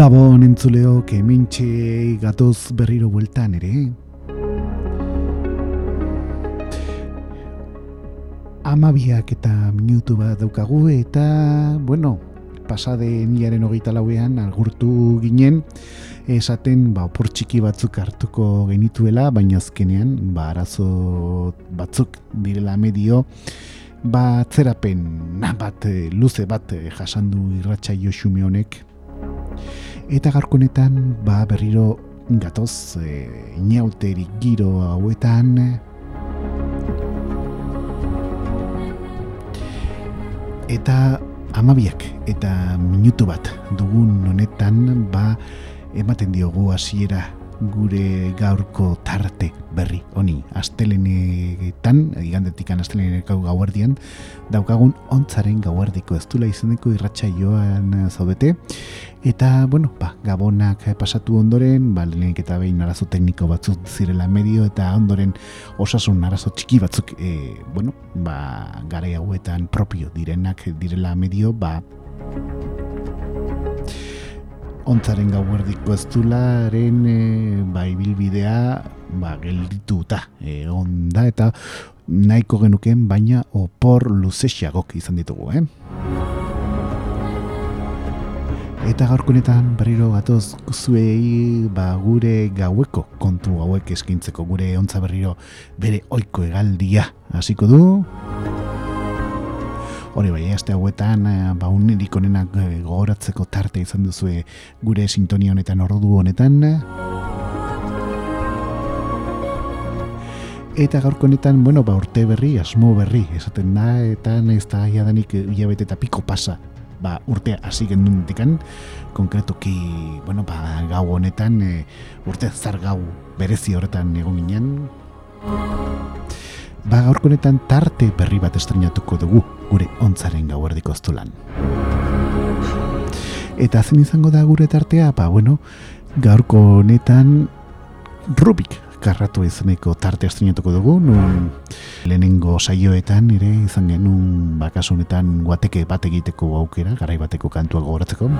Gabon entzuleo kemintxe gatoz berriro bueltan ere. Amabiak eta minutu bat daukagu eta, bueno, pasade niaren hogeita lauean agurtu ginen esaten ba, opor txiki batzuk hartuko genituela, baina azkenean ba, arazo batzuk direla medio ba, zerapen bat, luze bat jasandu irratxa joxume honek Eta garkonetan, ba berriro gatoz e, inauterik giro hauetan. Eta amabiak eta minutu bat dugun honetan ba ematen diogu hasiera gure gaurko tarte berri honi. Astelenetan igandetikan asteleneko gauerdian daukagun ontzaren gauerdiko. Ez dula izeneko irratxa joan zaudete. Eta bueno ba, gabonak pasatu ondoren ba, lehenik eta behin arazo tekniko batzuk zirela medio eta ondoren osasun arazo txiki batzuk e, bueno ba, gara hauetan propio direnak direla medio ba ontzaren gauerdiko ez dularen e, ba, ibilbidea ba, geldituta e, onda eta nahiko genuken baina opor luzesiagok izan ditugu, eh? Eta gaurkunetan berriro gatoz zuei ba, gure gaueko kontu hauek eskintzeko gure ontza berriro bere oiko egaldia hasiko du. Hori bai, aste hauetan, eh, ba, unirik onenak eh, gogoratzeko tarte izan duzu gure sintonia honetan ordu honetan. Eta gaurko honetan, bueno, ba, urte berri, asmo berri, esaten da, eta ez da jadanik hilabete eta piko pasa, ba, urtea hasi gendun dikan, konkretuki, bueno, ba, gau honetan, e, urte zar gau berezi horretan egon ginen, ba gaurko honetan tarte berri bat estrenatuko dugu gure ontzaren gauerdiko oztulan. Eta zen izango da gure tartea, ba bueno, gaurko honetan Rubik karratu izeneko tarte estrenatuko dugu, nun lehenengo saioetan ere izan genuen bakasu honetan guateke bat egiteko aukera, garai bateko kantua gogoratzeko.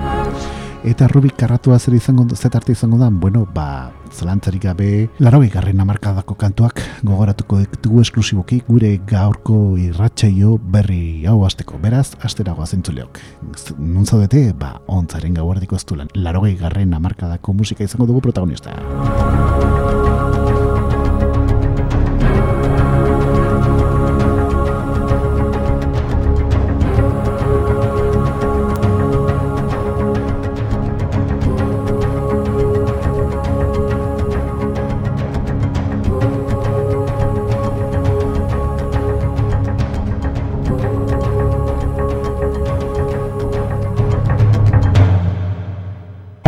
Eta Rubik karratua zer izango zetarte izango da, bueno, ba, zelantzarik gabe, laro garren amarkadako kantuak gogoratuko ditugu esklusiboki gure gaurko irratxaio berri hau azteko. Beraz, asteragoa zentzuleok. Nun zaudete, ba, ontzaren gauardiko ez du lan, laro garren amarkadako musika izango dugu protagonista.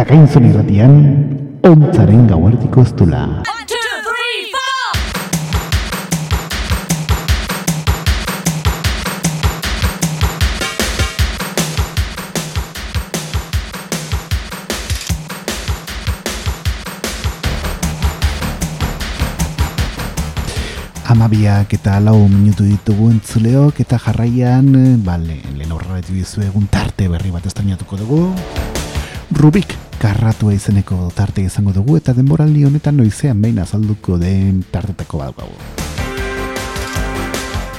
Akainzun irratian, ontzaren gauartiko ez dula. Amabiak eta lau minutu ditugu entzuleok eta jarraian, bale, lehen horretu dizu egun tarte berri bat estainatuko dugu. Rubik karratua izeneko tarte izango dugu eta denboraldi honetan noizean behin azalduko den tartetako bat gau.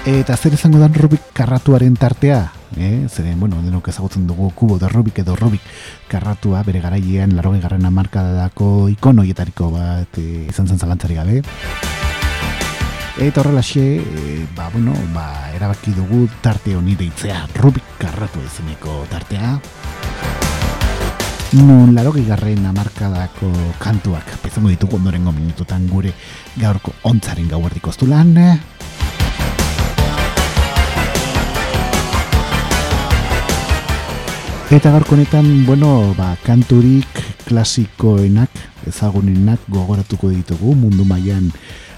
Eta zer izango da Rubik karratuaren tartea? Eh, zeren, bueno, denok ezagutzen dugu kubo da Rubik edo Rubik karratua bere garailean laroge garrana markadako ikonoietariko bat e, izan zen zalantzari gabe. Eta horrela xe, e, ba, bueno, ba, erabaki dugu tarte honi deitzea Rubik karratua izeneko tartea. Nun laro gigarren amarkadako kantuak pezango ditugu ondorengo minututan gure gaurko ontzaren gau erdiko lan eta gaurko honetan bueno, ba, kanturik klasikoenak ezagunenak gogoratuko ditugu. Mundu mailan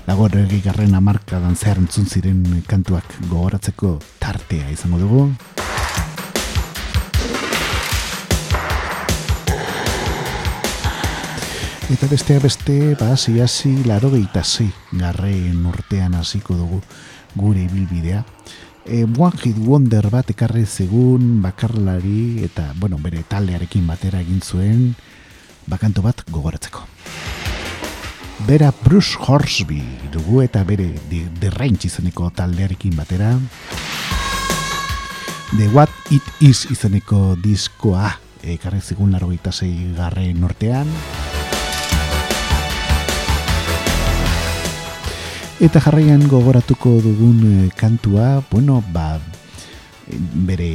lago gigarren amarkadan zehar ziren kantuak gogoratzeko tartea izango dugu Eta beste beste, ba, hasi laro gehitasei garreen urtean hasiko dugu gure ibilbidea. E, One Hit Wonder bat ekarri zegun bakarlari eta, bueno, bere taldearekin batera egin zuen bakanto bat gogoratzeko. Bera Bruce Horsby dugu eta bere Range izeneko taldearekin batera. The What It Is izeneko diskoa ekarri zegun laro garreen urtean. Eta jarraian gogoratuko dugun eh, kantua, bueno, ba, bere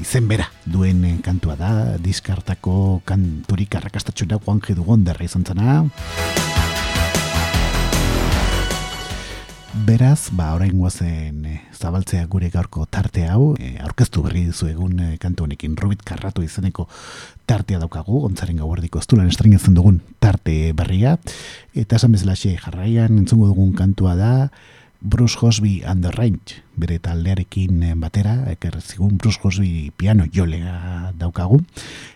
izen bera duen eh, kantua da, diskartako kanturik arrakastatxura guange dugun derra izan zena. Beraz, ba, orain guazen e, zabaltzea gure gaurko tarte hau, e, aurkeztu berri dizu egun e, kantu honekin. Robit Karratu izeneko tartea daukagu, ontzaren gau estulan estrengatzen dugun tarte berria, eta esan bezala jarraian entzungo dugun kantua da, Bruce Hosby and the Range, bere taldearekin batera, eker zigun Bruce Hosby piano jolea daukagu,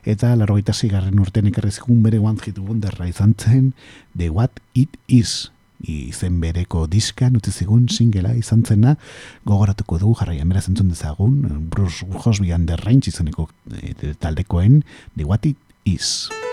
eta laro gaita zigarren urtean eker zigun bere one hit wonderra izan zen, The What It Is, izen bereko diskan utzi zigun singela izan zena. Gogoratuko dugu jarraia mera zentzun dezagun Bruce Hosby and the Range izeneko e, taldekoen The What It Is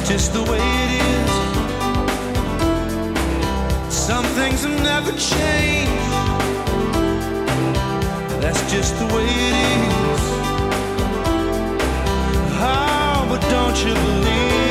It's just the way it is. Some things have never changed. That's just the way it is. Oh, but don't you believe?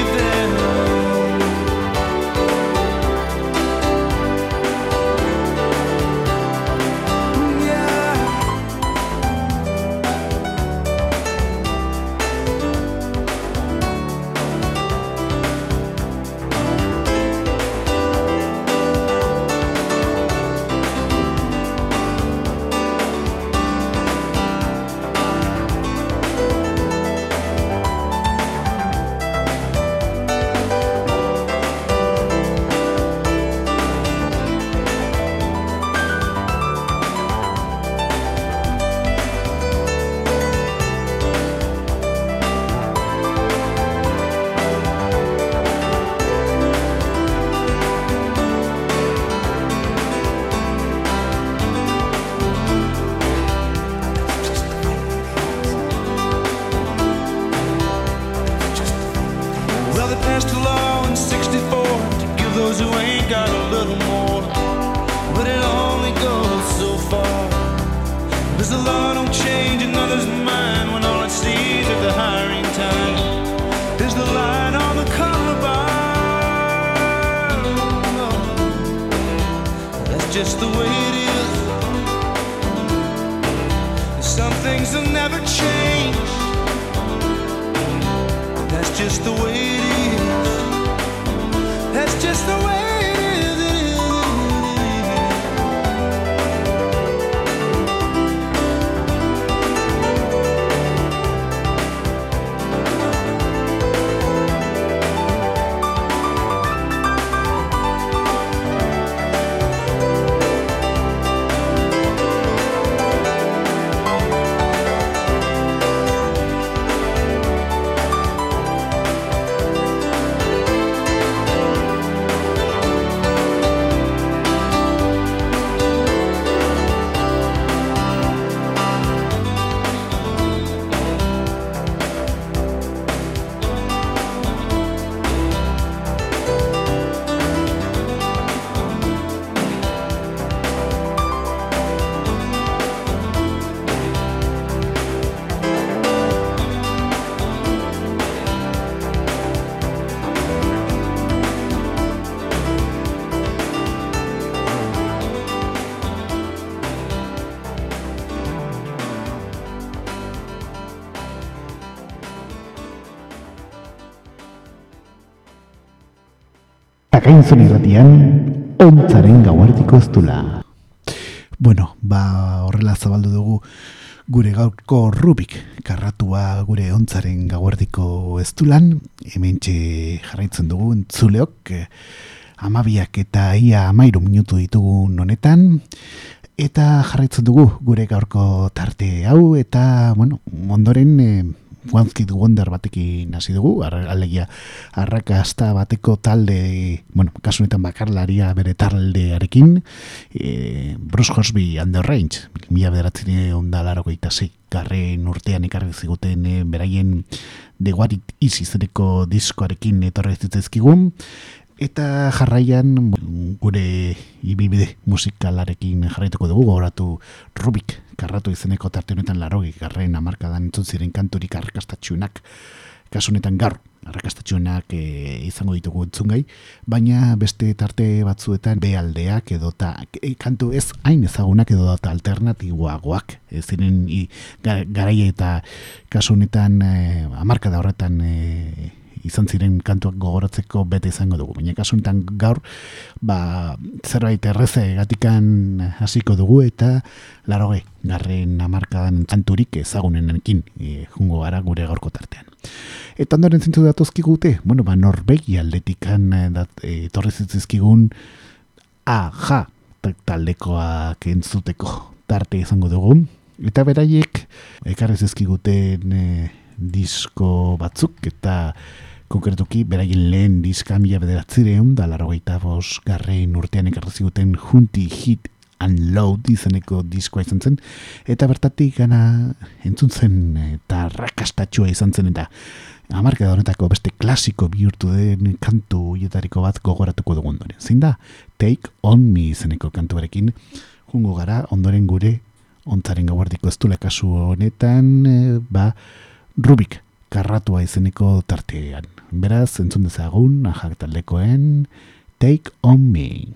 Zakainzun irratian, ontzaren gauartiko ez Bueno, ba, horrela zabaldu dugu gure gaurko rubik karratua gure ontzaren gauardiko ez dulan, hemen jarraitzen dugu entzuleok, eh, amabiak eta ia amairu minutu ditugu honetan, eta jarraitzen dugu gure gaurko tarte hau, eta, bueno, ondoren, eh, One Kid Wonder batekin hasi dugu, alegia arrakasta bateko talde, bueno, kasunetan bakarlaria bere taldearekin, e, Bruce Horsby and the Range, mila bederatzen onda laro zei, garren urtean ikarri ziguten e, beraien The What It Is izeneko diskoarekin etorre zitzezkigun, Eta jarraian gure ibibide musikalarekin jarraituko dugu, goratu Rubik karratu izeneko tarte honetan larogi garren amarkadan entzun ziren kanturik arrakastatxunak kasu honetan gar arrakastatxunak e, izango ditugu entzungai, baina beste tarte batzuetan bealdeak edo ta, e, kantu ez hain ezagunak edo eta alternatiboagoak e, ziren i, garaia eta kasu honetan e, amarkada horretan e, izan ziren kantuak gogoratzeko bete izango dugu. Baina kasuntan gaur, ba, zerbait erreze gatikan hasiko dugu eta laroge, garren amarkadan kanturik ezagunenekin e, jungo gara gure gaurko tartean. Eta ondoren zintu datozki gute, bueno, ba, norbegi aldetikan e, dat, e, torre zitzizkigun a, ja, taldekoak entzuteko tarte izango dugu. Eta beraiek, ekarrez ezkiguten e, disko batzuk eta konkretuki beraien lehen diska mila bederatzireun da larrogeita bos garrein urtean ekarraziguten junti hit and load izeneko diskoa izan zen eta bertatik gana entzun zen eta rakastatxua izan zen eta amarka da honetako beste klasiko bihurtu den kantu hietariko bat gogoratuko dugu ondoren. Zein da? Take on me izeneko kantu berekin jungo gara ondoren gure ontzaren gauardiko ez kasu honetan eh, ba Rubik karratua izeneko tartean. Beraz, entzun dezagun, ahak taldekoen, Take on me.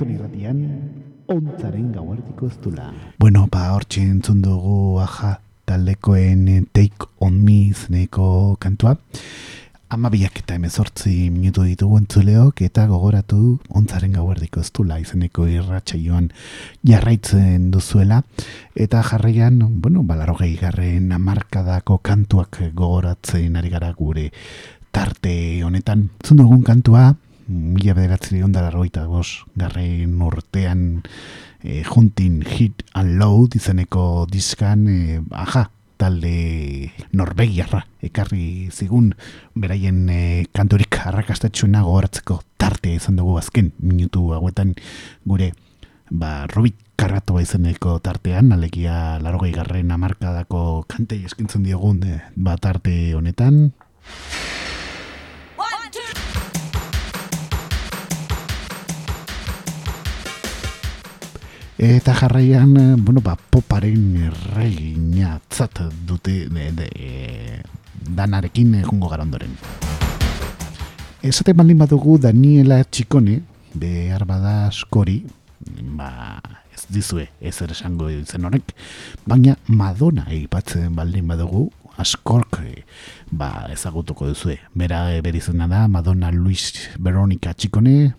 Arkainzon irratian, ontzaren gauartiko ez dula. Bueno, ba, hor entzun dugu, aja, taldekoen eh, Take On Me izeneko kantua. Amabiak eta emezortzi minutu ditugu entzuleok eta gogoratu ontzaren gauerdiko ez dula izeneko irratsaioan jarraitzen duzuela. Eta jarraian, bueno, balarogei garren amarkadako kantuak gogoratzen ari gara gure tarte honetan. Zun dugun kantua, mila bederatzi dion dara roita bos, garren urtean e, juntin hit and load izeneko diskan, e, aja, talde norbegiarra ekarri zigun beraien e, kanturik arrakastatxuena gogoratzeko tarte izan dugu azken minutu hauetan gure ba, Rubik karratu izeneko tartean, alegia larogei garren amarkadako kantei eskintzen diogun e, ba, tarte honetan. Eta jarraian, eh, bueno, ba, poparen erregina tzat dute de, de, danarekin jungo gara ondoren. Esaten baldin badugu Daniela Txikone, behar bada askori, ba, ez dizue, ez esango zen horrek, baina Madonna eipatzen baldin badugu, askork eh, ba, ezagutuko duzue. Bera berizena da, Madonna Luis Veronica Txikone,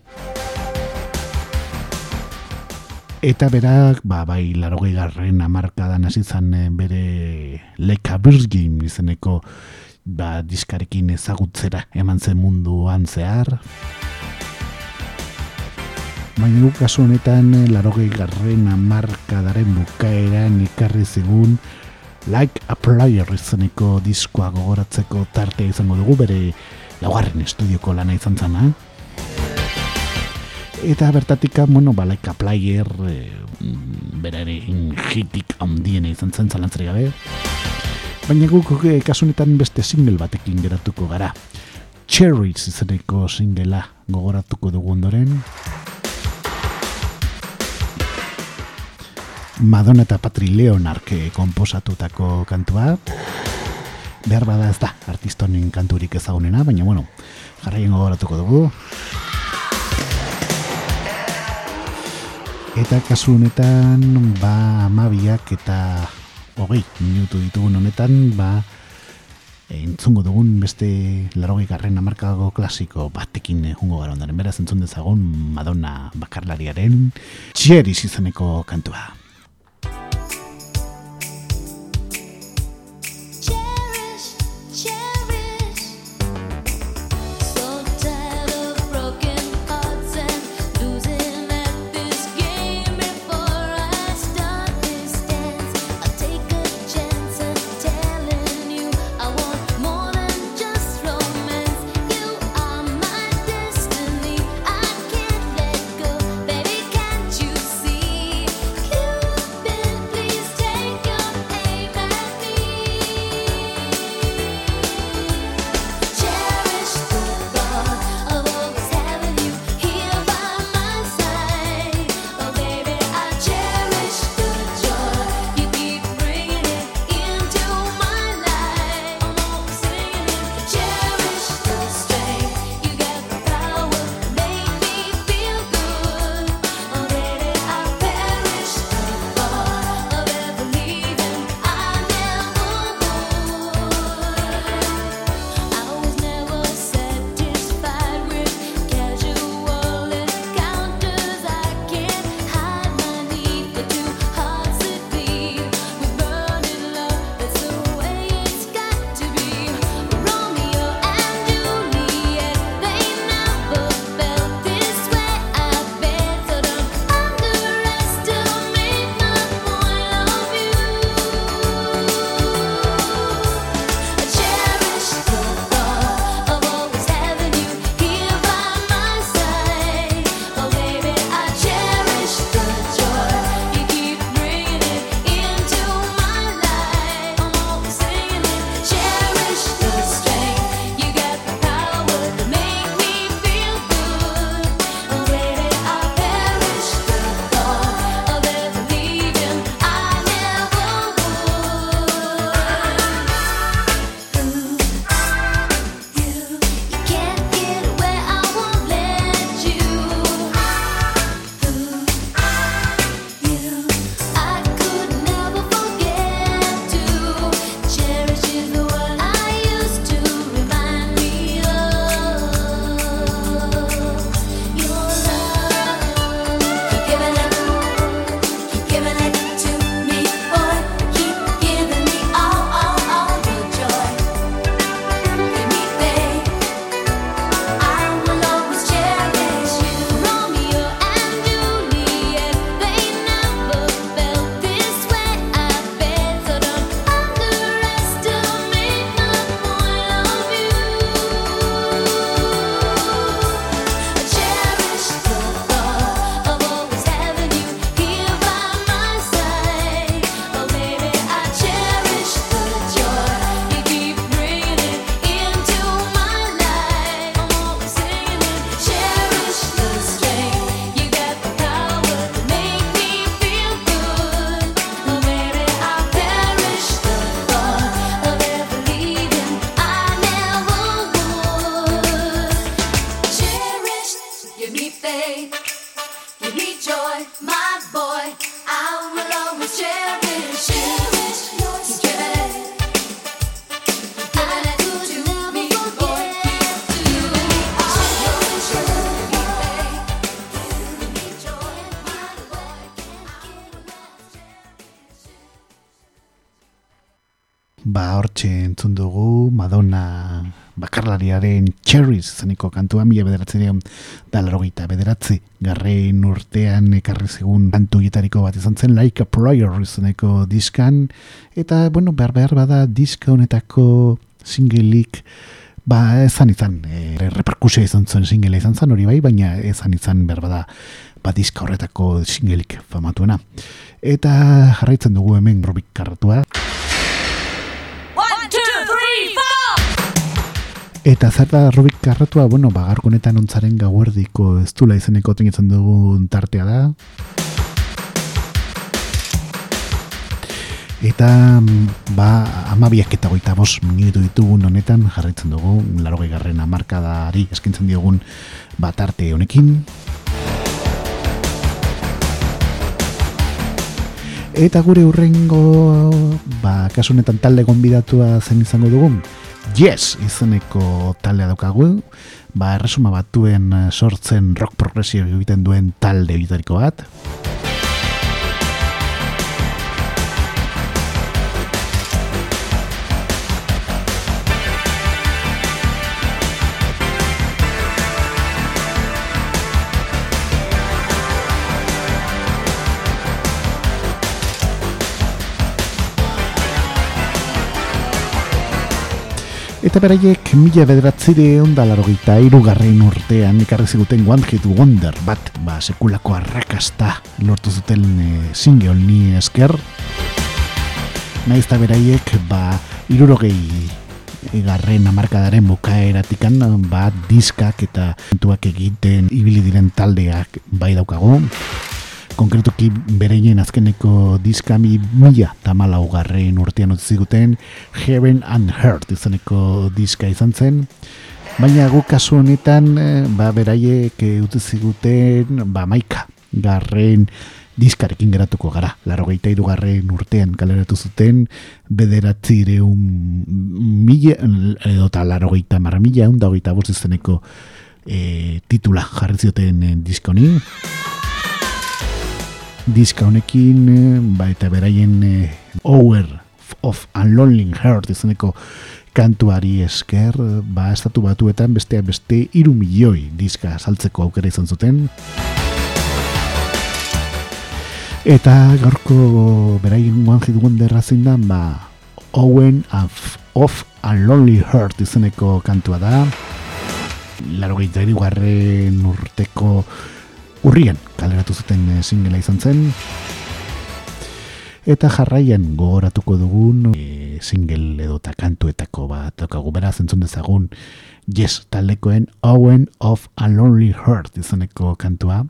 Eta berak, ba, bai, larogei garren amarkadan hasi zan eh, bere leka birgin izeneko ba, diskarekin ezagutzera eman zen munduan zehar. Baina guk kasu honetan eh, larogei garren amarkadaren bukaeran ikarri zigun Like a Player izeneko diskoa gogoratzeko tartea izango dugu bere laugarren estudioko lana izan zana eta bertatik, bueno, balaika player e, berare hitik handiena izan zen zalantzari gabe. Baina guk e, kasunetan beste single batekin geratuko gara. Cherries izeneko singela gogoratuko dugu ondoren. Madonna eta Patri Leonark komposatutako kantua. Behar bada ez da artistonen kanturik ezagunena, baina bueno jarraien gogoratuko dugu Eta kasu honetan, ba, amabiak eta hogei minutu ditugun honetan, ba, entzungo dugun beste larogei garren amarkago klasiko batekin jungo gara ondaren. Beraz entzun dezagun Madonna bakarlariaren txeriz izaneko kantua. Ba, hortxe entzun dugu Madonna bakarlariaren Cherries zeniko kantua mila bederatzean da larogeita bederatzi garrein urtean ekarri zegun kantu gitariko bat izan zen Like a Prayer zeneko diskan. Eta, bueno, behar behar bada diska honetako singleik ba, ezan izan e, reperkusia izan zuen single izan zen hori bai, baina ezan izan behar bada ba, diska horretako singleik famatuena. Eta jarraitzen dugu hemen Rubik karratua Eta zer da Rubik karratua, bueno, bagarko honetan ontzaren gauerdiko ez dula izeneko tenitzen dugun tartea da. Eta, ba, amabiak eta goita bos minutu ditugun honetan jarraitzen dugu, larogei garren amarkadari eskintzen diogun bat arte honekin. Eta gure urrengo, ba, kasu honetan talde gonbidatua zen izango dugun, Yes izeneko taldea daukagu, ba, erresuma batuen eh, sortzen rock progresio egiten duen talde bitariko bat. Eta beraiek mila bederatzire onda larogeita irugarren urtean ekarri ziguten One Hit Wonder bat, ba, sekulako arrakasta lortu zuten e, single ni esker. Naiz eta beraiek, ba, irurogei garren amarkadaren bukaeratikan, ba, diskak eta entuak egiten ibili diren taldeak bai daukagu. Konkretuki bereien azkeneko diska mi mila tamalau garren urtean utzi ziguten Heaven and Heart izaneko diska izan zen. Baina guk kasu honetan, eh, ba, beraiek eh, utzi ziguten, ba, maika garren diskarekin geratuko gara. Laro garren urtean kaleratu zuten, bederatzireun mila, edo eta laro geita marra mila, egun da hogeita bost izeneko eh, titula jarri zioten eh, diska honekin eh, ba, eta beraien eh, Hour of a Lonely Heart izeneko kantuari esker ba estatu batuetan besteak beste iru milioi diska saltzeko aukera izan zuten. Eta gaurko beraien One Hit Wonder zein da ba Owen of, of a Lonely Heart izeneko kantua da. Larogeita garren urteko urrian kaleratu zuten eh, singela izan zen. Eta jarraian gogoratuko dugun e, single edo eta kantuetako bat daukagu. Beraz entzun dezagun Yes taldekoen Owen of a Lonely Heart izaneko kantua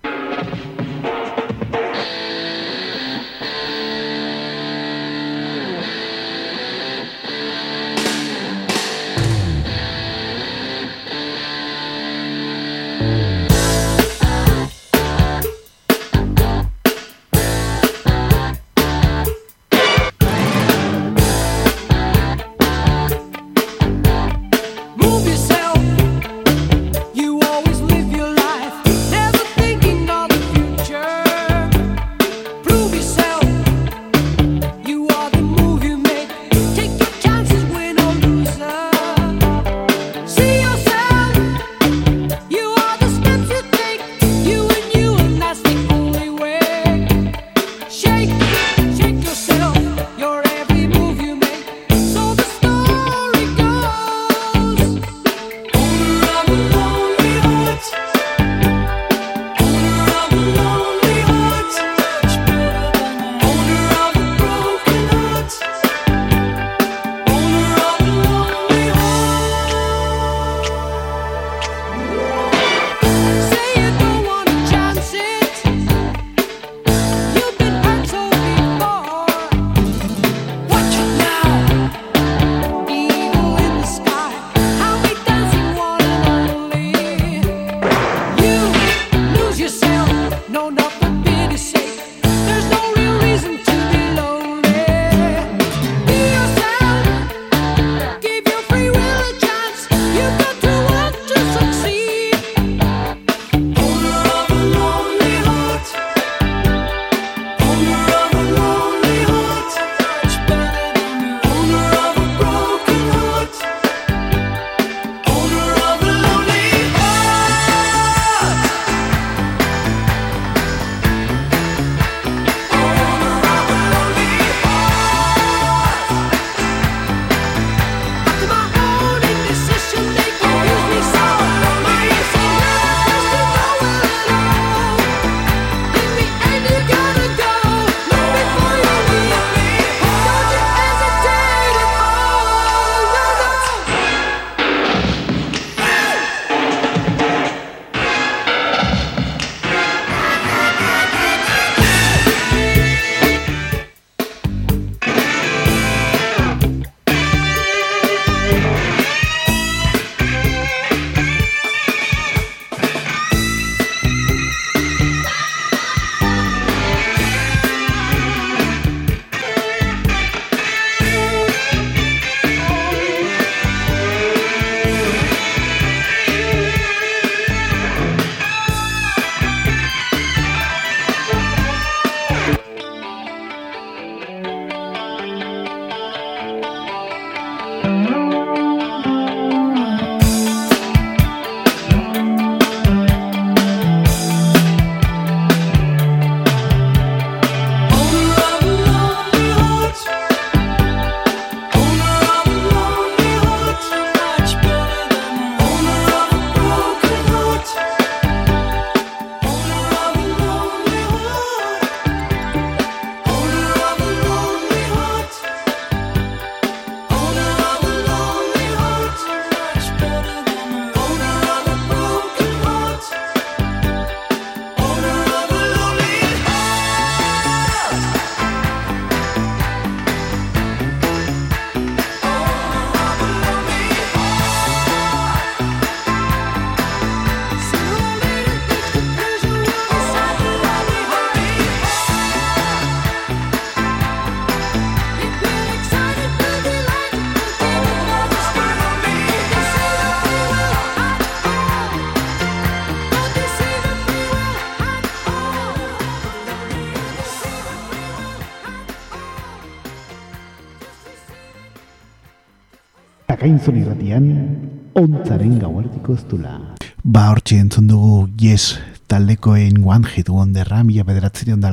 dula. Ba, hortxe entzun dugu Yes taldekoen One Hit Wonderra, mila bederatzen da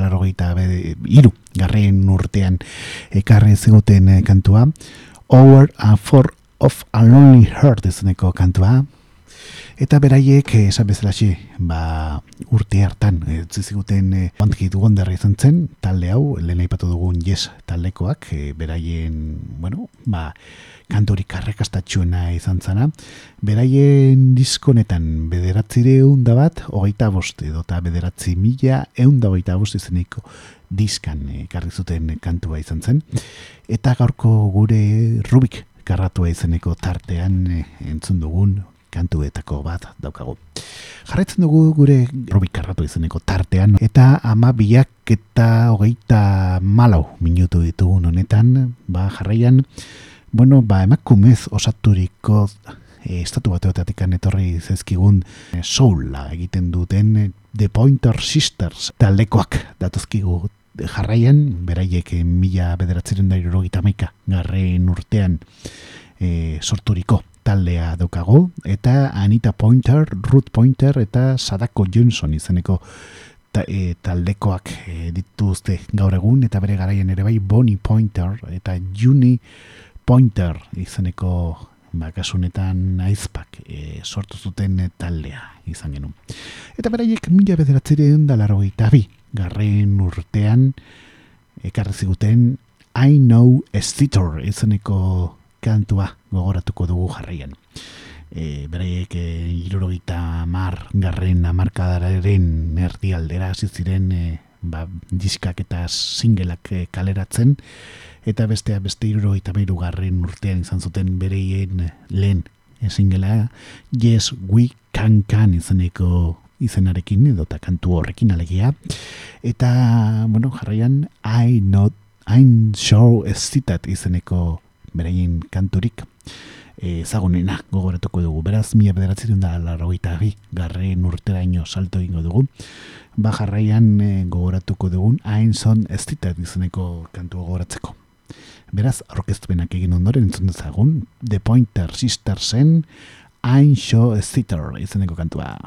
iru, garren urtean ekarri ziguten eh, kantua. Over a For of a Lonely Heart izeneko kantua. Eta beraiek, eh, esan bezalaxe, ba, urte hartan, eh, utzi ziguten One Hit Wonderra izan zen, talde hau, lehen aipatu dugun Yes taldekoak, eh, beraien, bueno, ba, kantorik arrakastatxuena izan zana. Beraien diskonetan bederatzi da bat, hogeita bost edo eta bederatzi mila eun da hogeita bost izeneko diskan ekarri zuten kantua izan zen. Eta gaurko gure Rubik garratua izeneko tartean entzun dugun kantuetako bat daukagu. Jarraitzen dugu gure Rubik garratu izeneko tartean eta ama biak eta hogeita malau minutu ditugun honetan, ba jarraian Bueno, ba, emakumez osaturiko e, estatu bateotatik etorri zezkigun e, soula egiten duten e, The Pointer Sisters taldekoak datozkigu jarraian, beraiek mila bederatzeren da maika garren urtean e, sorturiko taldea daukago, eta Anita Pointer, Ruth Pointer eta Sadako Johnson izeneko ta, e, taldekoak e, dituzte gaur egun, eta bere garaian ere bai Bonnie Pointer eta Juni Pointer izeneko bakasunetan aizpak e, sortu zuten taldea izan genuen. Eta beraiek mila bederatzireun da larrogeita bi garren urtean ekarri ziguten I Know a Stitter izeneko kantua gogoratuko dugu jarraian. E, beraiek e, irurogita mar garren amarkadararen erdi aldera hasi ziren e, ba, diskak eta singelak e, kaleratzen eta bestea beste iruro eta garren urtean izan zuten bereien lehen esingela Yes We Can Can izeneko izenarekin edo eta kantu horrekin alegia eta bueno jarraian I not I'm sure estitat izeneko bereien kanturik ezagunena gogoratuko dugu. Beraz, mila bederatzen da larrogeita bi garren urteraino salto ingo dugu. Ba jarraian e, gogoratuko dugun Ainson Estitat izeneko kantu gogoratzeko. Beraz, orkestuenak egin ondoren entzun dezagun The Pointer Sistersen Ain Show Sitter izeneko kantua.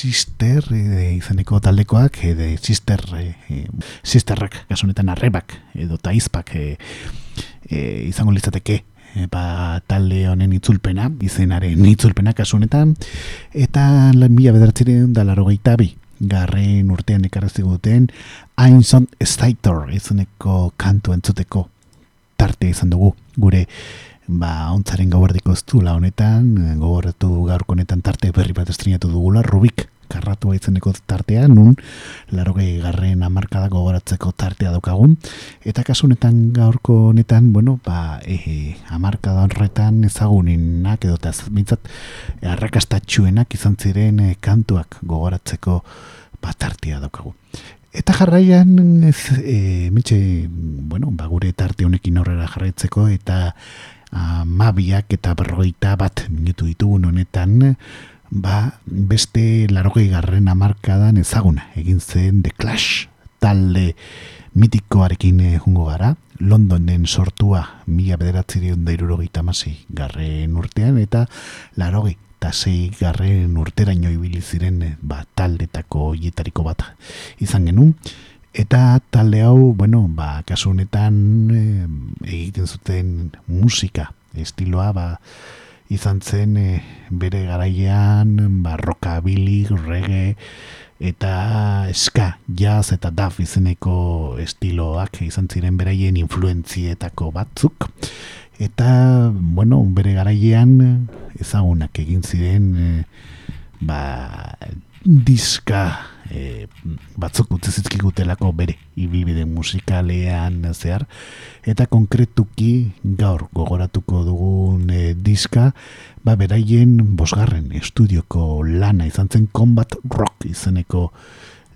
Sister eh, izeneko taldekoak, edo Sister, eh, eh, Sisterrak, kasu honetan arrebak, edo taizpak eh, eh, izango litzateke eh, ba, talde honen itzulpena, izenaren itzulpena kasu honetan, eta lan mila da larogeita bi, garren urtean ekarrezi duten Einson Stator izeneko kantu entzuteko tarte izan dugu gure ba ontzaren gauardiko ez honetan eh, gogoratu gaurko honetan tarte berri bat estrenatu dugula Rubik karratu izeneko tartea nun larogei garren amarkada gogoratzeko tartea daukagun. Eta kasu honetan gaurko honetan bueno ba e, amarkada horretan ezagunenak edo eta mintzat arrakastatxuenak izan ziren eh, kantuak gogoratzeko ba, tartea daukagu. Eta jarraian, ez, e, mitxe, bueno, ba, gure tarte honekin aurrera jarraitzeko, eta amabiak eta berrogeita bat minutu ditugun honetan, ba, beste larogei garren amarkadan ezaguna, egin zen The Clash talde mitikoarekin eh, jungo gara, Londonen sortua mila bederatzireun da irurogeita masi garren urtean, eta larogei eta sei garren urteraino ibili ziren eh, ba, taldetako hietariko bat izan genuen. Eta talde hau, bueno, ba, kasu honetan eh, egiten zuten musika estiloa, ba, izan zen eh, bere garaian, ba, rockabilly, reggae, eta ska, jazz eta daf izeneko estiloak izan ziren beraien influentzietako batzuk. Eta, bueno, bere garaian ezagunak egin ziren eh, ba, diska eh, batzuk utzi zizkigutelako bere ibilbide musikalean zehar. Eta konkretuki gaur gogoratuko dugun eh, diska ba beraien bosgarren estudioko lana izan zen Combat Rock izeneko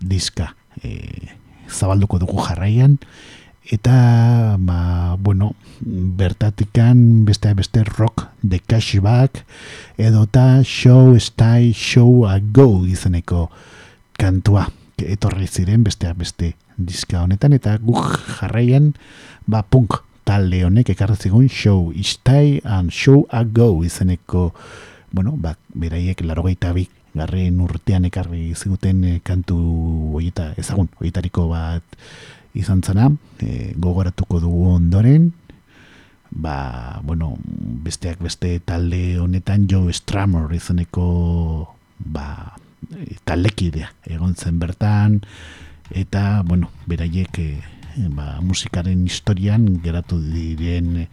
diska. Eh, zabalduko dugu jarraian. Eta ba, bueno, bertatikan beste beste rock de cashback edota show style show a go izeneko kantua etorri ziren besteak beste diska honetan eta guk jarraian ba punk talde honek ekarri zigun show style and show a go izeneko bueno, ba, beraiek larogeita bi garren urtean ekarri ziguten eh, kantu hoieta ezagun, hoietariko bat izan zana, e, gogoratuko dugu ondoren, ba, bueno, besteak beste talde honetan Joe Strummer izeneko ba, taldekidea egon zen bertan, eta, bueno, beraiek e, ba, musikaren historian geratu diren e,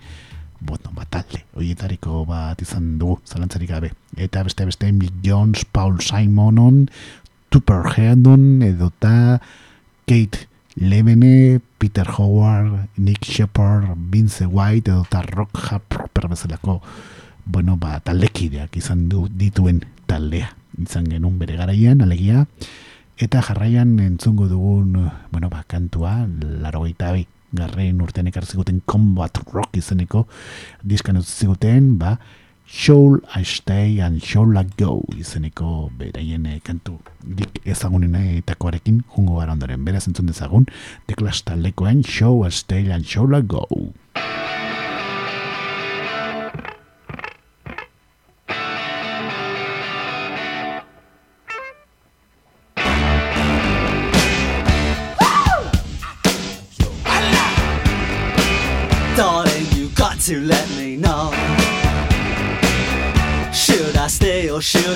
bueno, ba, talde, horietariko bat izan dugu, zalantzarik gabe. Eta beste beste Mick Jones, Paul Simonon, Tupper Headon, edota Kate Levene, Peter Howard, Nick Shepard, Vince White edo eta Rock Hard Proper bezalako bueno, ba, taldekideak izan du dituen taldea izan genuen bere garaian, alegia eta jarraian entzungo dugun bueno, ba, kantua, laro bi garren urtean ekartziguten Combat Rock izeneko diskan utziguten, ba, Show I Stay and Show I Go izeneko beraien eh, kantu dik ezagunen etakoarekin jungo gara ondoren. Beraz entzun dezagun, The Clash taldekoen Show I Stay and Show I Go.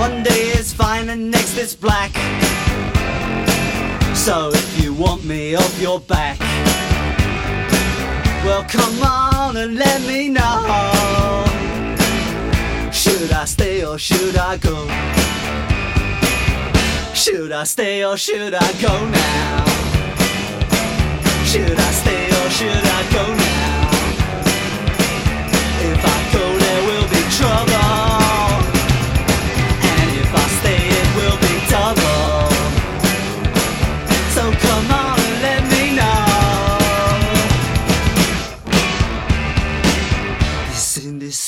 One day it's fine and next it's black. So if you want me off your back, well come on and let me know. Should I stay or should I go? Should I stay or should I go now? Should I stay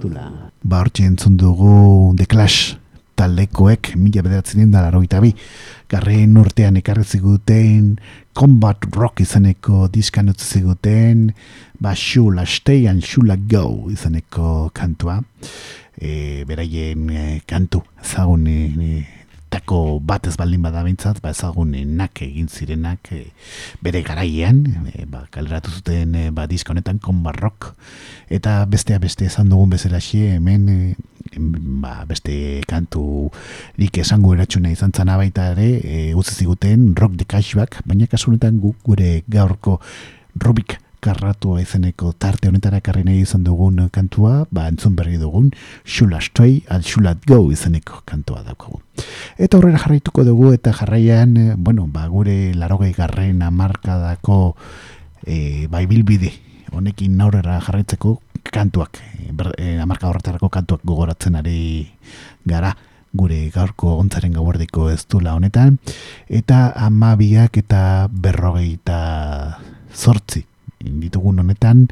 Dula. Ba hortxe entzun dugu The Clash taldekoek mila bederatzen da laroita bi. Garren urtean ekarri ziguten Combat Rock izeneko diskan utzi ziguten ba Shula Stay and Shula Go izeneko kantua. E, beraien e, kantu ezagun e, e, tako bat ez baldin bada bintzat, ba ezagunenak egin zirenak e, bere garaian, e, ba, kaleratu zuten e, ba, diska honetan Combat Rock, eta bestea beste esan dugun bezalaxe hemen e, ba, beste kantu nik esango eratxuna izan zana baita ere, e, utzi ziguten Rock the Cashback, baina kasu honetan guk gure gaurko Rubik karratu izeneko tarte honetara ekarri nahi izan dugun kantua, ba entzun berri dugun Stay and Shula Go izeneko kantua daukagu. Eta horrela jarraituko dugu eta jarraian, eh, bueno, ba gure larogei garren amarkadako e, bai bilbide honekin aurrera jarraitzeko kantuak, e, ber, e, amarka horretarako kantuak gogoratzen ari gara gure gaurko ontzaren gauardiko ez dula honetan, eta amabiak eta berrogeita zortzi ditugun honetan,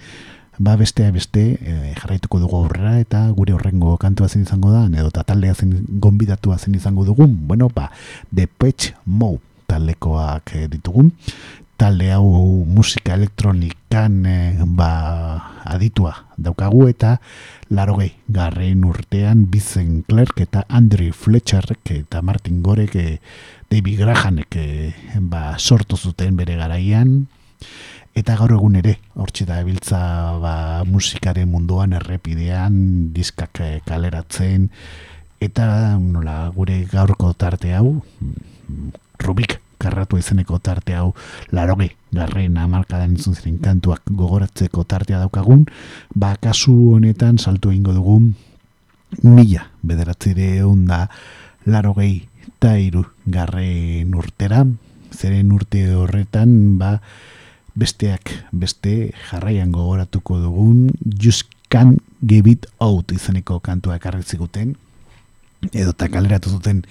ba bestea beste e, jarraituko dugu aurrera eta gure horrengo kantua zen izango da, edo eta taldea zen gonbidatua zen izango dugun, bueno, ba, The Patch Mode taldekoak eh, ditugun, talde hau musika elektronikan eh, ba, aditua daukagu eta larogei garren urtean Bizen Clark eta Andrew Fletcherrek eta Martin Gorek eh, David Grahamek eh, ba, sortu zuten bere garaian eta gaur egun ere hortxe da ebiltza ba, musikaren munduan errepidean diskak eh, kaleratzen. Eta nola gure gaurko tarte hau Rubik karratu izeneko tarte hau laroge garren amarkadan entzun ziren kantuak gogoratzeko tartea daukagun. Ba kasu honetan saltu egingo dugun mila bederatzire da larogei eta iru garren urtera. Zeren urte horretan ba besteak beste jarraian gogoratuko dugun Just Can't Give It Out izeneko kantua ekarri ziguten. Edo eta kaleratu zuten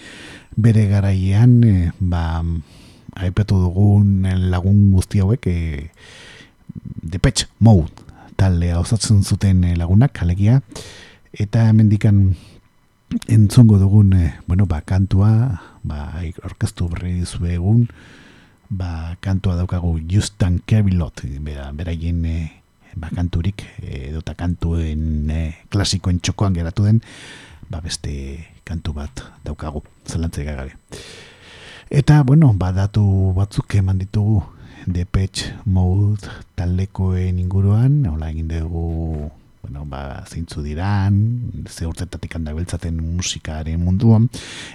bere garaian e, ba aipatu dugun lagun guzti hauek e, Depeche Mode taldea osatzen zuten eh, lagunak alegia. Eta hemendikan entzongo dugun e, bueno ba kantua ba orkestu berri dizuegun ba kantua daukagu Justin Kevilot bera beraien e, ba kanturik e, edo eta kantuen e, klasikoen txokoan geratu den ba beste kantu bat daukagu zelantzik gabe eta bueno badatu batzuk eman ditugu Depeche Mode taldekoen inguruan hola egin dugu bueno, ba, zeintzu diran, ze urtetatik handabeltzaten musikaren munduan,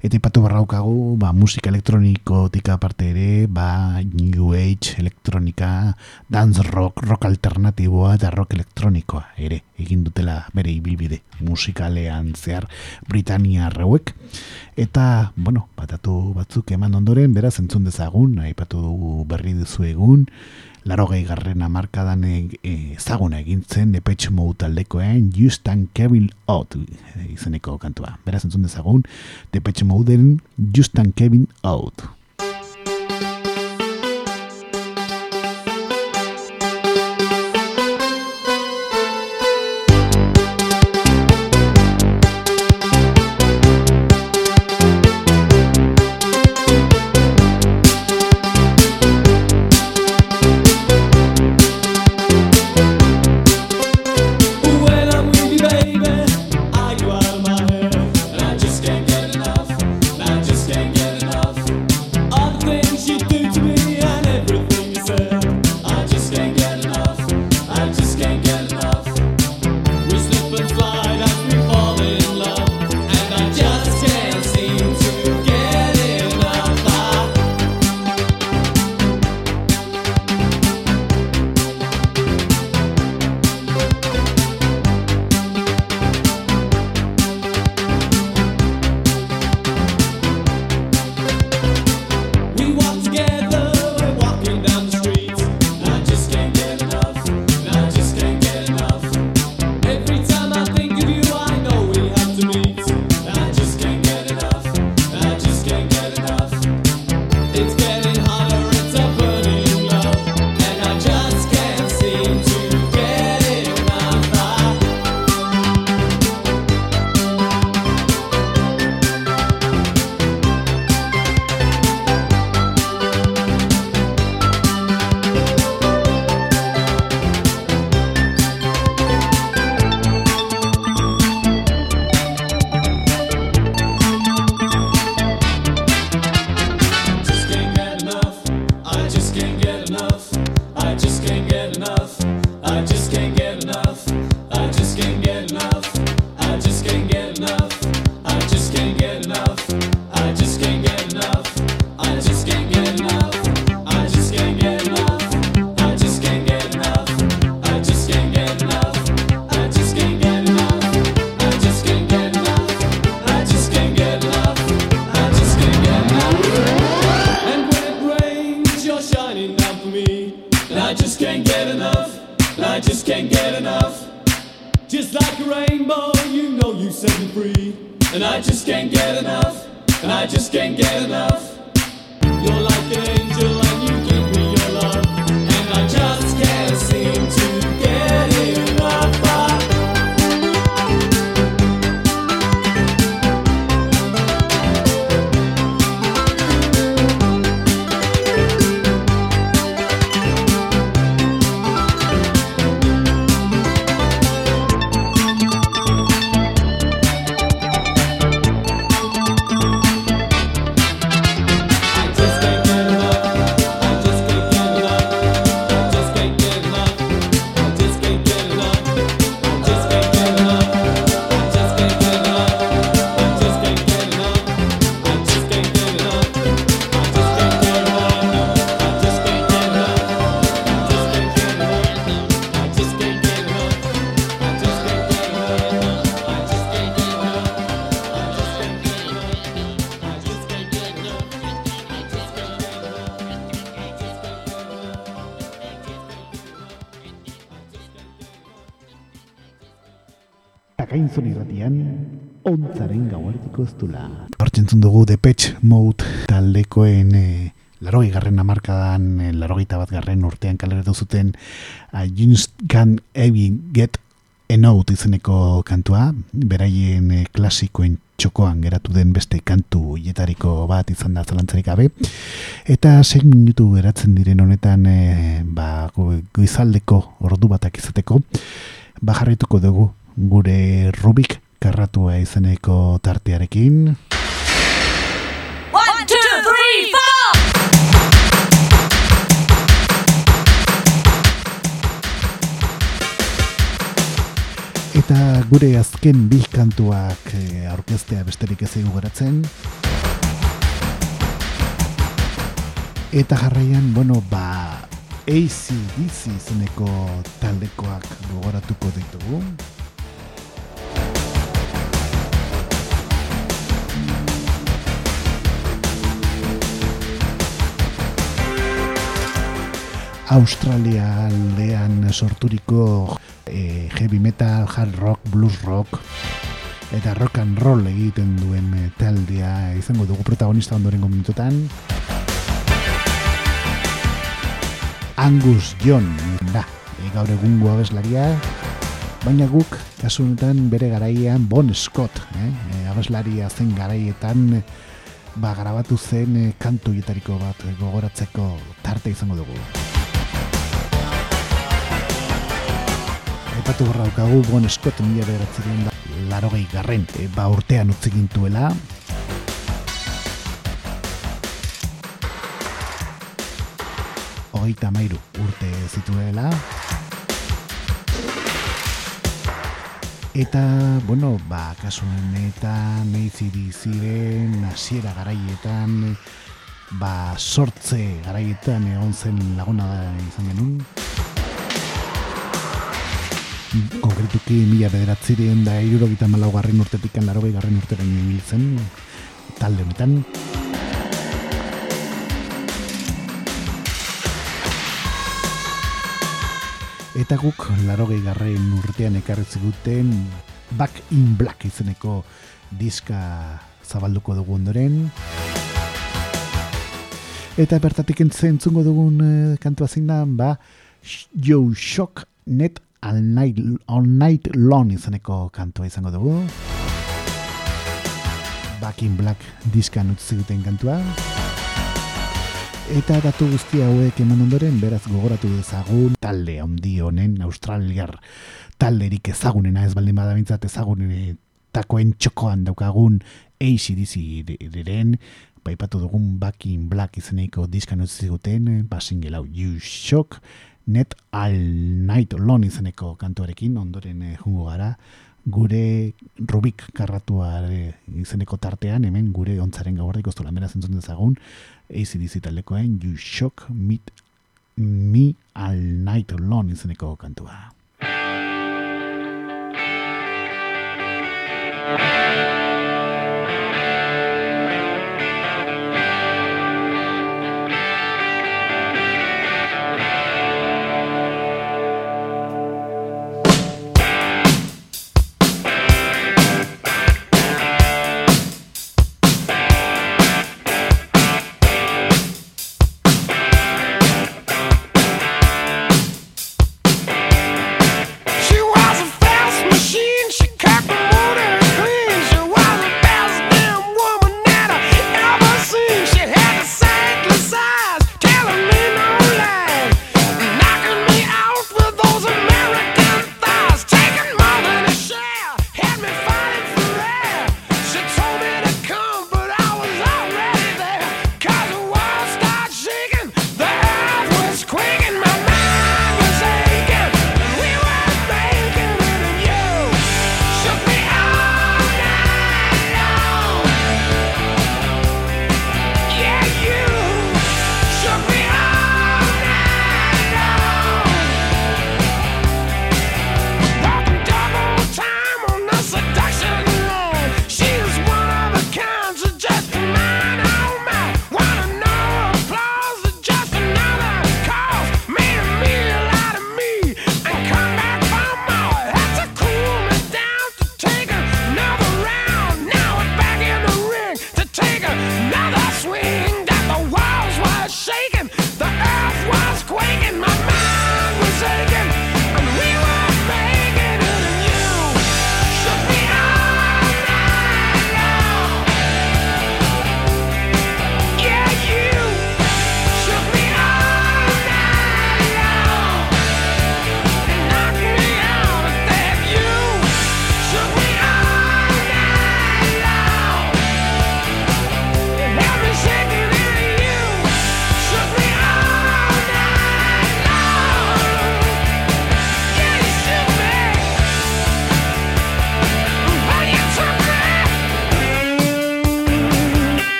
eta ipatu barraukagu, ba, musika elektronikotik aparte ere, ba, New Age elektronika, dance rock, rock alternatiboa eta rock elektronikoa ere, egin dutela bere ibilbide musikalean zehar Britania reuek, eta, bueno, batatu batzuk eman ondoren, beraz entzun dezagun, aipatu dugu berri duzu egun, laro gehi garren amarkadan e, e, ezaguna egin zen Depeche Mode taldekoen Just and Kevin Out e, izeneko kantua. Beraz entzun dezagun Depeche Moderen Just and Kevin Out. grabatu zuten I uh, Just Can't Even Get Enough izeneko kantua, beraien eh, klasikoen txokoan geratu den beste kantu hietariko bat izan da zalantzarik gabe. Eta 6 minutu geratzen diren honetan e, ba, goizaldeko ordu batak izateko, bajarrituko dugu gure Rubik karratua izeneko tartearekin. Gure azken bi kantuak e, aurkeztea besterik ez egu geratzen. Eta jarraian, bueno, ba, ACDC izeneko taldekoak gogoratuko ditugu. Australia aldean sorturiko e, heavy metal, hard rock, blues rock eta rock and roll egiten duen e, taldea izango dugu protagonista ondorengo minutotan. Angus John da, e, gaur egungo abeslaria, baina guk kasu bere garaian Bon Scott, eh? abeslaria zen garaietan ba, grabatu zen kantu bat gogoratzeko tarte izango dugu. Aipatu barra daukagu Bon Scott mila bederatzen da larogei garren e, ba urtean utzi gintuela. Hogeita mairu urte zituela. Eta, bueno, ba, kasu honetan, neiziri ziren, hasiera garaietan, ba, sortze garaietan egon zen laguna da izan genuen. Konkretuki mila bederatziren da irurogita malau urtetik larogei garren urteren ibiltzen talde honetan. Eta guk larogei garren urtean ekarri ziguten Back in Black izeneko diska zabalduko dugu ondoren. Eta bertatik entzungo dugun eh, kantua zein da, ba, Joe Shock Net All Night, All Night Long izeneko kantua izango dugu. Back in Black diskan utzi duten kantua. Eta datu guzti hauek eman ondoren, beraz gogoratu dezagun talde handi honen australiar talderik ezagunena ez baldin bada bintzat ezagunetakoen txokoan daukagun ACDC diren, baipatu dugun Back in Black izeneko diskan utzi ziguten, ba single hau You Shock, Net All Night Long izeneko kantuarekin, ondoren eh, jungo gara, gure Rubik karratua izeneko tartean, hemen gure ontzaren gaurrik oztolan beraz entzun dezagun, ACDC taldekoen You Shock Meet Me All Night Long izeneko kantua.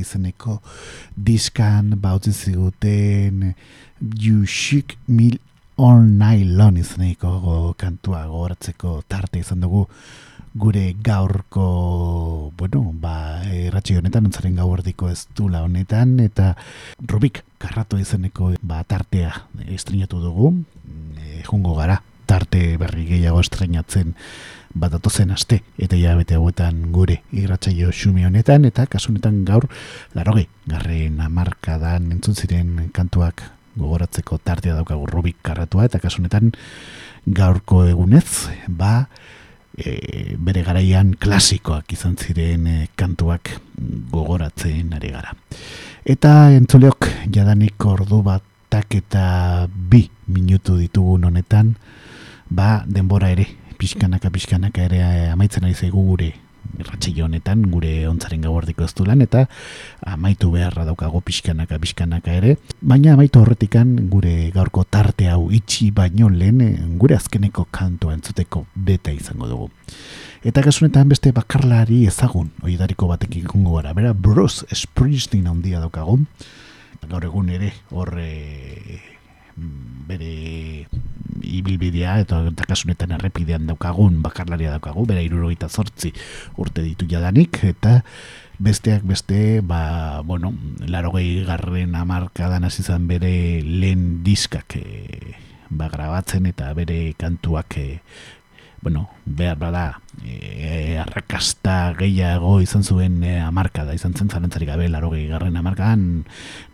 Izeneko diskan bautzi ziguten You Shook Me All Night Long izeneko kantua gogoratzeko tarte izan dugu. Gure gaurko, bueno, ba, erratxe honetan, ontzaren gauardiko ez dula honetan, eta Rubik karratu izeneko ba, tartea estrenatu dugu, e, jungo gara, tarte berri gehiago estrenatzen bat datozen aste, eta ja bete hauetan gure irratsaio xumi honetan, eta kasu honetan gaur, laroge, garren amarkadan entzun ziren kantuak gogoratzeko tartea daukagu Rubik karratua, eta kasu honetan gaurko egunez, ba, e, bere garaian klasikoak izan ziren e, kantuak gogoratzen ari gara. Eta entzuleok jadanik ordu batak eta bi minutu ditugun honetan, ba denbora ere, pixkanaka pixkanaka ere eh, amaitzen ari zaigu gure irratsaio honetan, gure ontzaren gauardiko ez lan eta amaitu beharra daukago pixkanaka pixkanaka ere, baina amaitu horretikan gure gaurko tarte hau itxi baino lehen eh, gure azkeneko kantua entzuteko beta izango dugu. Eta kasunetan beste bakarlari ezagun, oietariko batekin jongo gara, bera Bruce Springsteen handia daukagu, gaur egun ere hor e, bere ibilbidea eta, eta kasunetan errepidean daukagun bakarlaria daukagu, bera irurogeita zortzi urte ditu jadanik, eta besteak beste, ba, bueno, larogei garren amarkadan hasi zen bere lehen diskak e, ba, grabatzen eta bere kantuak e, bueno, behar bada e, arrakasta gehiago izan zuen e, amarkada, izan zen zalantzarik gabe larogei garren amarkadan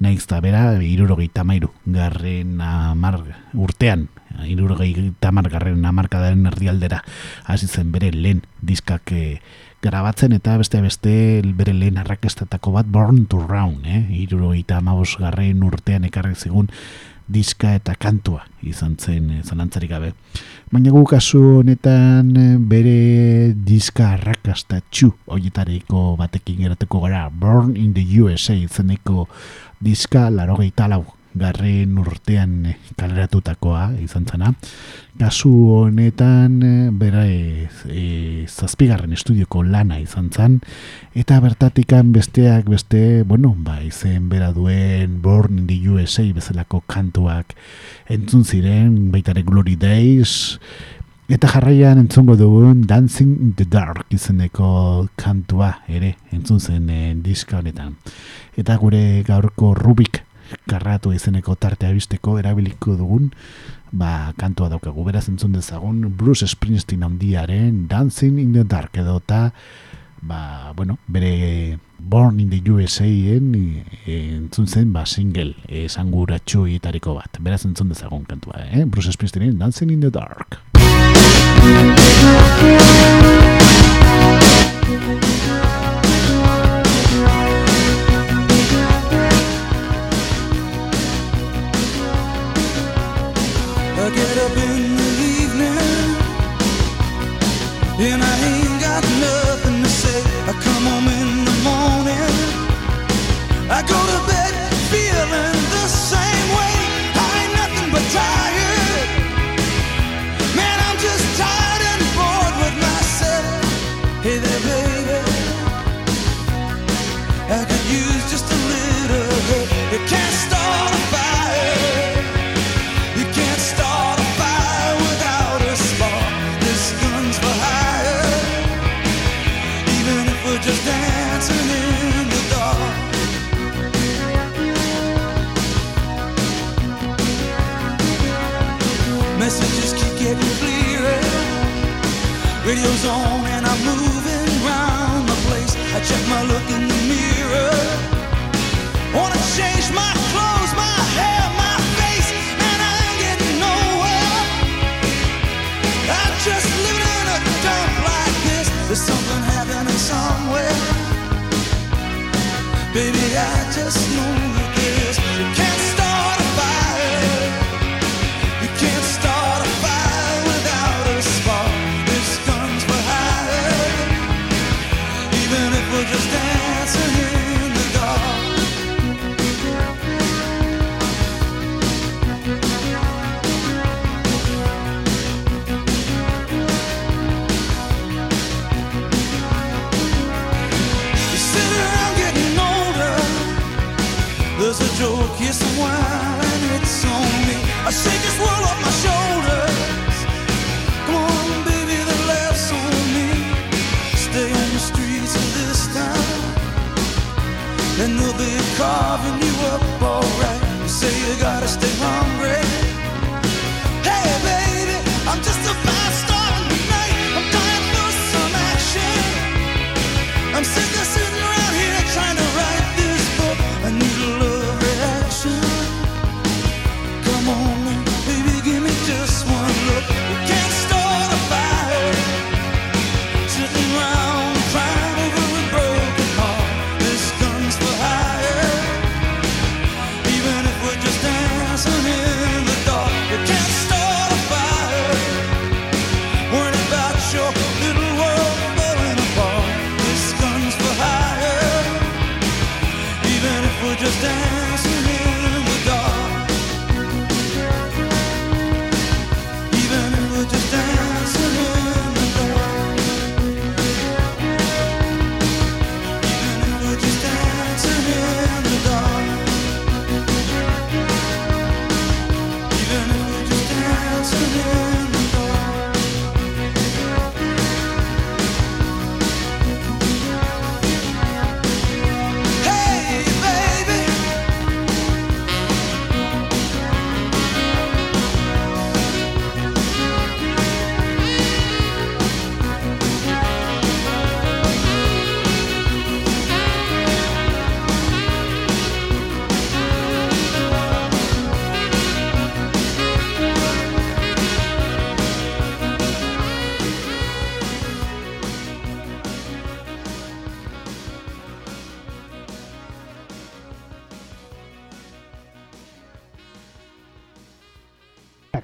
nahiz da bera irurogei tamairu garren amar urtean irurogei tamar garren amarkadaren erdialdera hasi zen bere lehen diskak e, grabatzen eta beste beste bere lehen arrakastatako bat Born to Round, eh? irurogei tamabos garren urtean ekarri zigun diska eta kantua izan zen e, zalantzarik gabe. Baina gu kasu honetan e, bere diska arrakastatxu hoietariko batekin geratuko gara Born in the USA izeneko diska larogei talau garren urtean e, kaleratutakoa izan zena. Kasu honetan e, bera e, e, zazpigarren estudioko lana izan zen eta bertatikan besteak beste, bueno, ba, izen bera duen Born in the USA bezalako kantuak entzun ziren, baitare Glory Days, eta jarraian entzungo dugun Dancing in the Dark izeneko kantua ere entzun zen e, diska honetan. Eta gure gaurko Rubik karratu izeneko tartea bisteko erabiliko dugun ba, kantua daukagu. Beraz entzun dezagun Bruce Springsteen handiaren Dancing in the Dark edo eta ba, bueno, bere Born in the USA en, e, entzun zen ba, single esanguratxu etariko bat. Beraz entzun dezagun kantua eh? Bruce Springsteenen Dancing in the Dark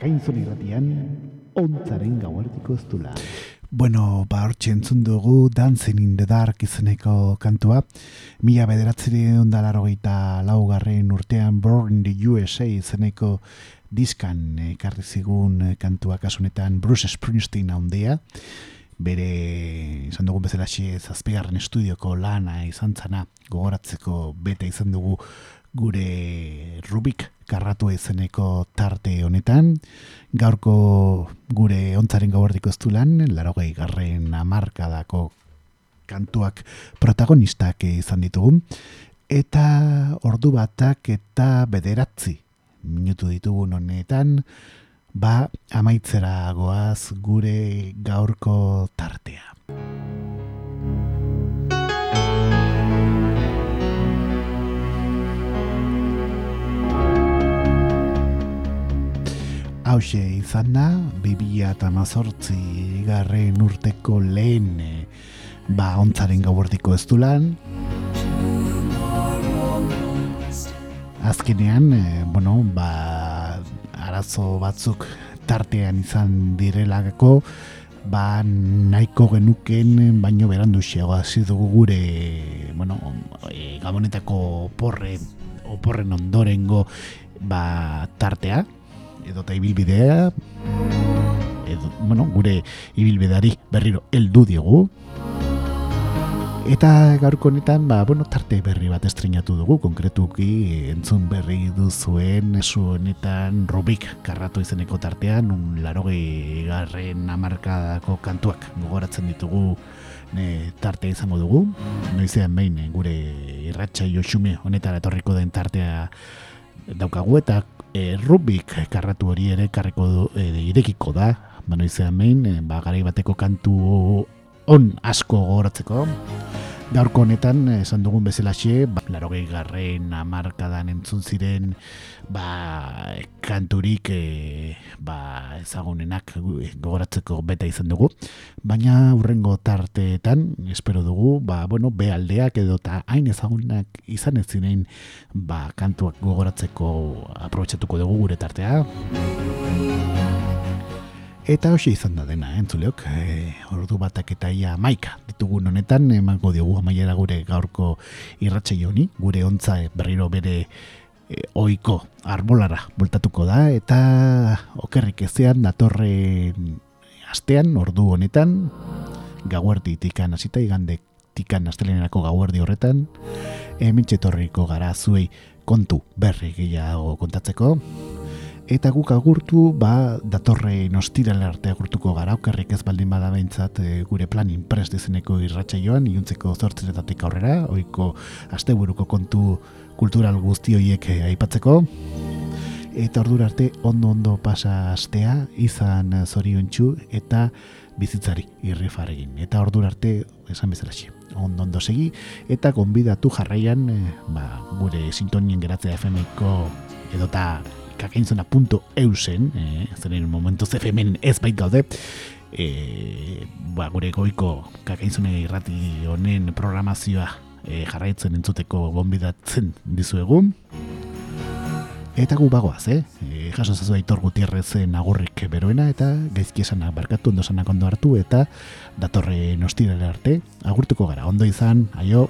Akainzon irratian, ontzaren gauartiko ez dula. Bueno, ba hortxe entzun dugu Dancing in the Dark izeneko kantua. Mila bederatzeri ondalaro geita laugarren urtean Born in the USA izeneko diskan ekarri zigun kantua kasunetan Bruce Springsteen handea. Bere, izan dugun bezala xe, zazpigarren estudioko lana izan zana gogoratzeko bete izan dugu gure Rubik karratu izeneko tarte honetan. Gaurko gure ontzaren gauardiko ez du lan, larogei garren amarkadako kantuak protagonistak izan ditugu. Eta ordu batak eta bederatzi minutu ditugun honetan, ba amaitzera goaz gure gaurko tartea. Hauxe izan da, bibia eta mazortzi garren urteko lehen eh, ba ontzaren gauardiko ez du lan. Azkenean, eh, bueno, ba, arazo batzuk tartean izan direlako, ba, nahiko genuken baino berandu xeago hasi dugu gure, bueno, e, gabonetako porre, oporren ondorengo ba, tartea, edo eta ibilbidea, edo, bueno, gure ibilbideari berriro heldu diogu, Eta gaurko honetan, ba, bueno, tarte berri bat estrenatu dugu, konkretuki entzun berri duzuen esu honetan Rubik karratu izeneko tartean, un larogei garren amarkadako kantuak gogoratzen ditugu ne, tarte izango dugu. Noizean behin eh, gure irratxa joxume honetara etorriko den tartea daukagu eta e, Rubik karratu hori ere karreko du, e, irekiko da, ba, noizean behin, e, ba, garai bateko kantu on asko gogoratzeko. Gaurko honetan, esan dugun bezalaxe, ba, larogei garren amarkadan entzun ziren ba, kanturik e, ba, ezagunenak gogoratzeko beta izan dugu. Baina hurrengo tarteetan, espero dugu, ba, bueno, bealdeak edo eta hain ezagunak izan ez zinein ba, kantuak gogoratzeko aprobetxatuko dugu gure tartea. Eta hoxe izan da dena, entzuleok, e, ordu batak eta ia maika ditugun honetan, emango diogu amaiera gure gaurko irratxe joni, gure ontza e, berriro bere e, oiko arbolara bultatuko da, eta okerrik ezean datorren astean, ordu honetan, gauerdi tikan hasita igande tikan astelenerako gauerdi horretan, hemen txetorriko gara zuei kontu berri gehiago kontatzeko. Eta guk agurtu, ba, datorre nostirale arte agurtuko gara, okerrik ez baldin bada behintzat e, gure planin prest izeneko irratsaioan iluntzeko zortzeretatik aurrera, oiko asteburuko kontu kultural guzti horiek eh, aipatzeko. Eta ordura arte ondo ondo pasa astea, izan eh, zoriontsu eta bizitzari irrifarregin. Eta ordura arte, esan bezalaxe, ondo ondo segi, eta gonbidatu jarraian, eh, ba, gure sintonien geratzea FMiko edota kakainzona.eusen, eh, zeren momentuz FM-en ez bait gaude, e, ba, gure goiko kakainzone irrati honen programazioa e, jarraitzen entzuteko gonbidatzen dizuegu. Eta gu bagoaz, eh? E, jaso zazu aitor gutierrezen agurrik beroena eta gaizki esanak barkatu ondo esanak ondo hartu eta datorre nostirale arte agurtuko gara, ondo izan, aio!